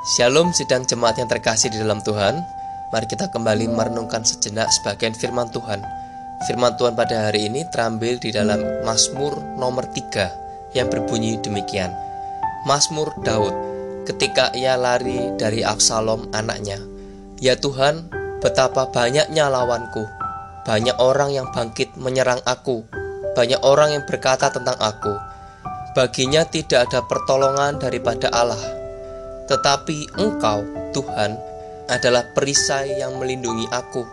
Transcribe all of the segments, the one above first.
Shalom sidang jemaat yang terkasih di dalam Tuhan. Mari kita kembali merenungkan sejenak sebagian firman Tuhan. Firman Tuhan pada hari ini terambil di dalam Mazmur nomor 3 Yang berbunyi demikian. Mazmur Daud ketika ia lari dari Absalom anaknya Ya Tuhan, betapa banyaknya lawanku. Banyak orang yang bangkit menyerang aku. Banyak orang yang berkata tentang aku Baginya tidak ada pertolongan daripada Allah tetapi Engkau, Tuhan, adalah perisai yang melindungi aku.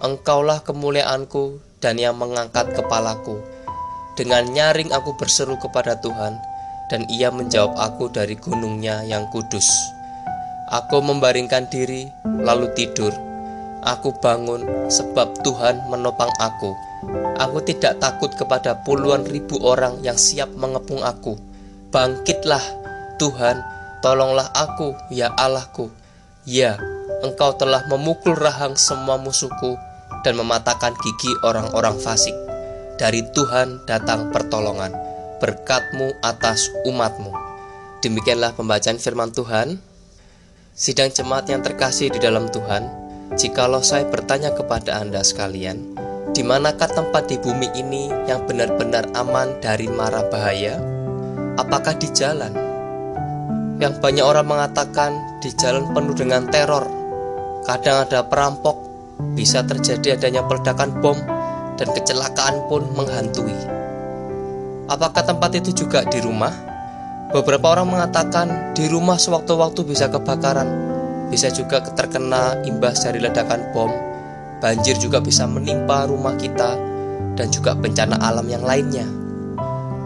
Engkaulah kemuliaanku dan yang mengangkat kepalaku. Dengan nyaring aku berseru kepada Tuhan, dan Ia menjawab aku dari gunungnya yang kudus. Aku membaringkan diri, lalu tidur. Aku bangun sebab Tuhan menopang aku. Aku tidak takut kepada puluhan ribu orang yang siap mengepung aku. Bangkitlah, Tuhan, Tolonglah aku, ya Allahku. Ya, engkau telah memukul rahang semua musuhku dan mematahkan gigi orang-orang fasik. Dari Tuhan datang pertolongan, berkatmu atas umatmu. Demikianlah pembacaan firman Tuhan. Sidang jemaat yang terkasih di dalam Tuhan, jikalau saya bertanya kepada Anda sekalian, di manakah tempat di bumi ini yang benar-benar aman dari mara bahaya? Apakah di jalan? yang banyak orang mengatakan di jalan penuh dengan teror. Kadang ada perampok, bisa terjadi adanya peledakan bom, dan kecelakaan pun menghantui. Apakah tempat itu juga di rumah? Beberapa orang mengatakan di rumah sewaktu-waktu bisa kebakaran, bisa juga terkena imbas dari ledakan bom. Banjir juga bisa menimpa rumah kita dan juga bencana alam yang lainnya.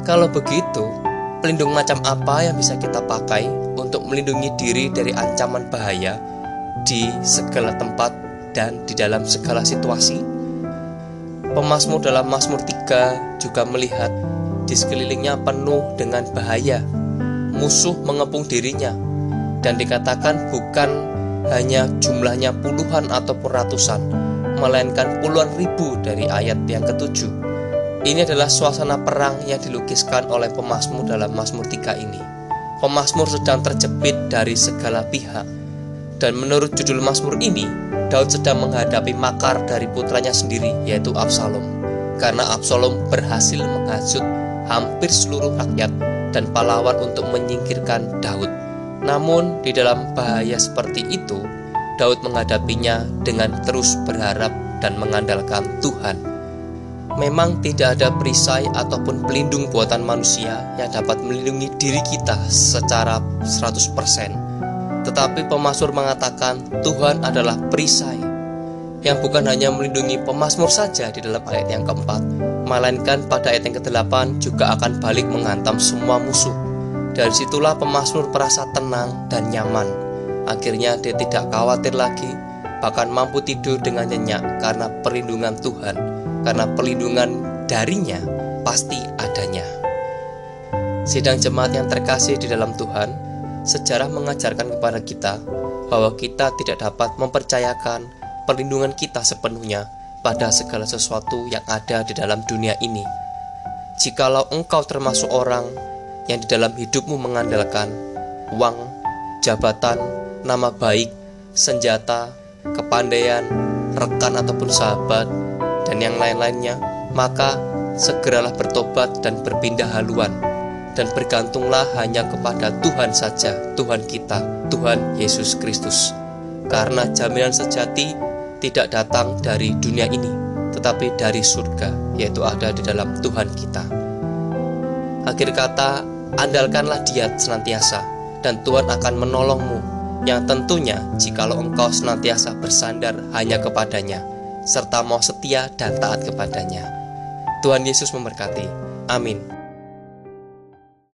Kalau begitu, pelindung macam apa yang bisa kita pakai untuk melindungi diri dari ancaman bahaya di segala tempat dan di dalam segala situasi. Pemasmur dalam Mazmur 3 juga melihat di sekelilingnya penuh dengan bahaya. Musuh mengepung dirinya dan dikatakan bukan hanya jumlahnya puluhan ataupun ratusan, melainkan puluhan ribu dari ayat yang ketujuh. Ini adalah suasana perang yang dilukiskan oleh pemasmur dalam Mazmur 3 ini. Pemasmur sedang terjepit dari segala pihak. Dan menurut judul Mazmur ini, Daud sedang menghadapi makar dari putranya sendiri, yaitu Absalom. Karena Absalom berhasil menghasut hampir seluruh rakyat dan pahlawan untuk menyingkirkan Daud. Namun, di dalam bahaya seperti itu, Daud menghadapinya dengan terus berharap dan mengandalkan Tuhan. Memang tidak ada perisai ataupun pelindung buatan manusia yang dapat melindungi diri kita secara 100%. Tetapi pemasmur mengatakan Tuhan adalah perisai yang bukan hanya melindungi pemasmur saja di dalam ayat yang keempat, melainkan pada ayat yang ke-8 juga akan balik menghantam semua musuh. Dari situlah pemasmur merasa tenang dan nyaman. Akhirnya dia tidak khawatir lagi, bahkan mampu tidur dengan nyenyak karena perlindungan Tuhan karena pelindungan darinya pasti adanya. Sidang jemaat yang terkasih di dalam Tuhan, sejarah mengajarkan kepada kita bahwa kita tidak dapat mempercayakan perlindungan kita sepenuhnya pada segala sesuatu yang ada di dalam dunia ini. Jikalau engkau termasuk orang yang di dalam hidupmu mengandalkan uang, jabatan, nama baik, senjata, kepandaian, rekan ataupun sahabat, dan yang lain-lainnya, maka segeralah bertobat dan berpindah haluan dan bergantunglah hanya kepada Tuhan saja, Tuhan kita, Tuhan Yesus Kristus. Karena jaminan sejati tidak datang dari dunia ini, tetapi dari surga, yaitu ada di dalam Tuhan kita. Akhir kata, andalkanlah Dia senantiasa, dan Tuhan akan menolongmu, yang tentunya jikalau engkau senantiasa bersandar hanya kepadanya serta mau setia dan taat kepadanya. Tuhan Yesus memberkati. Amin.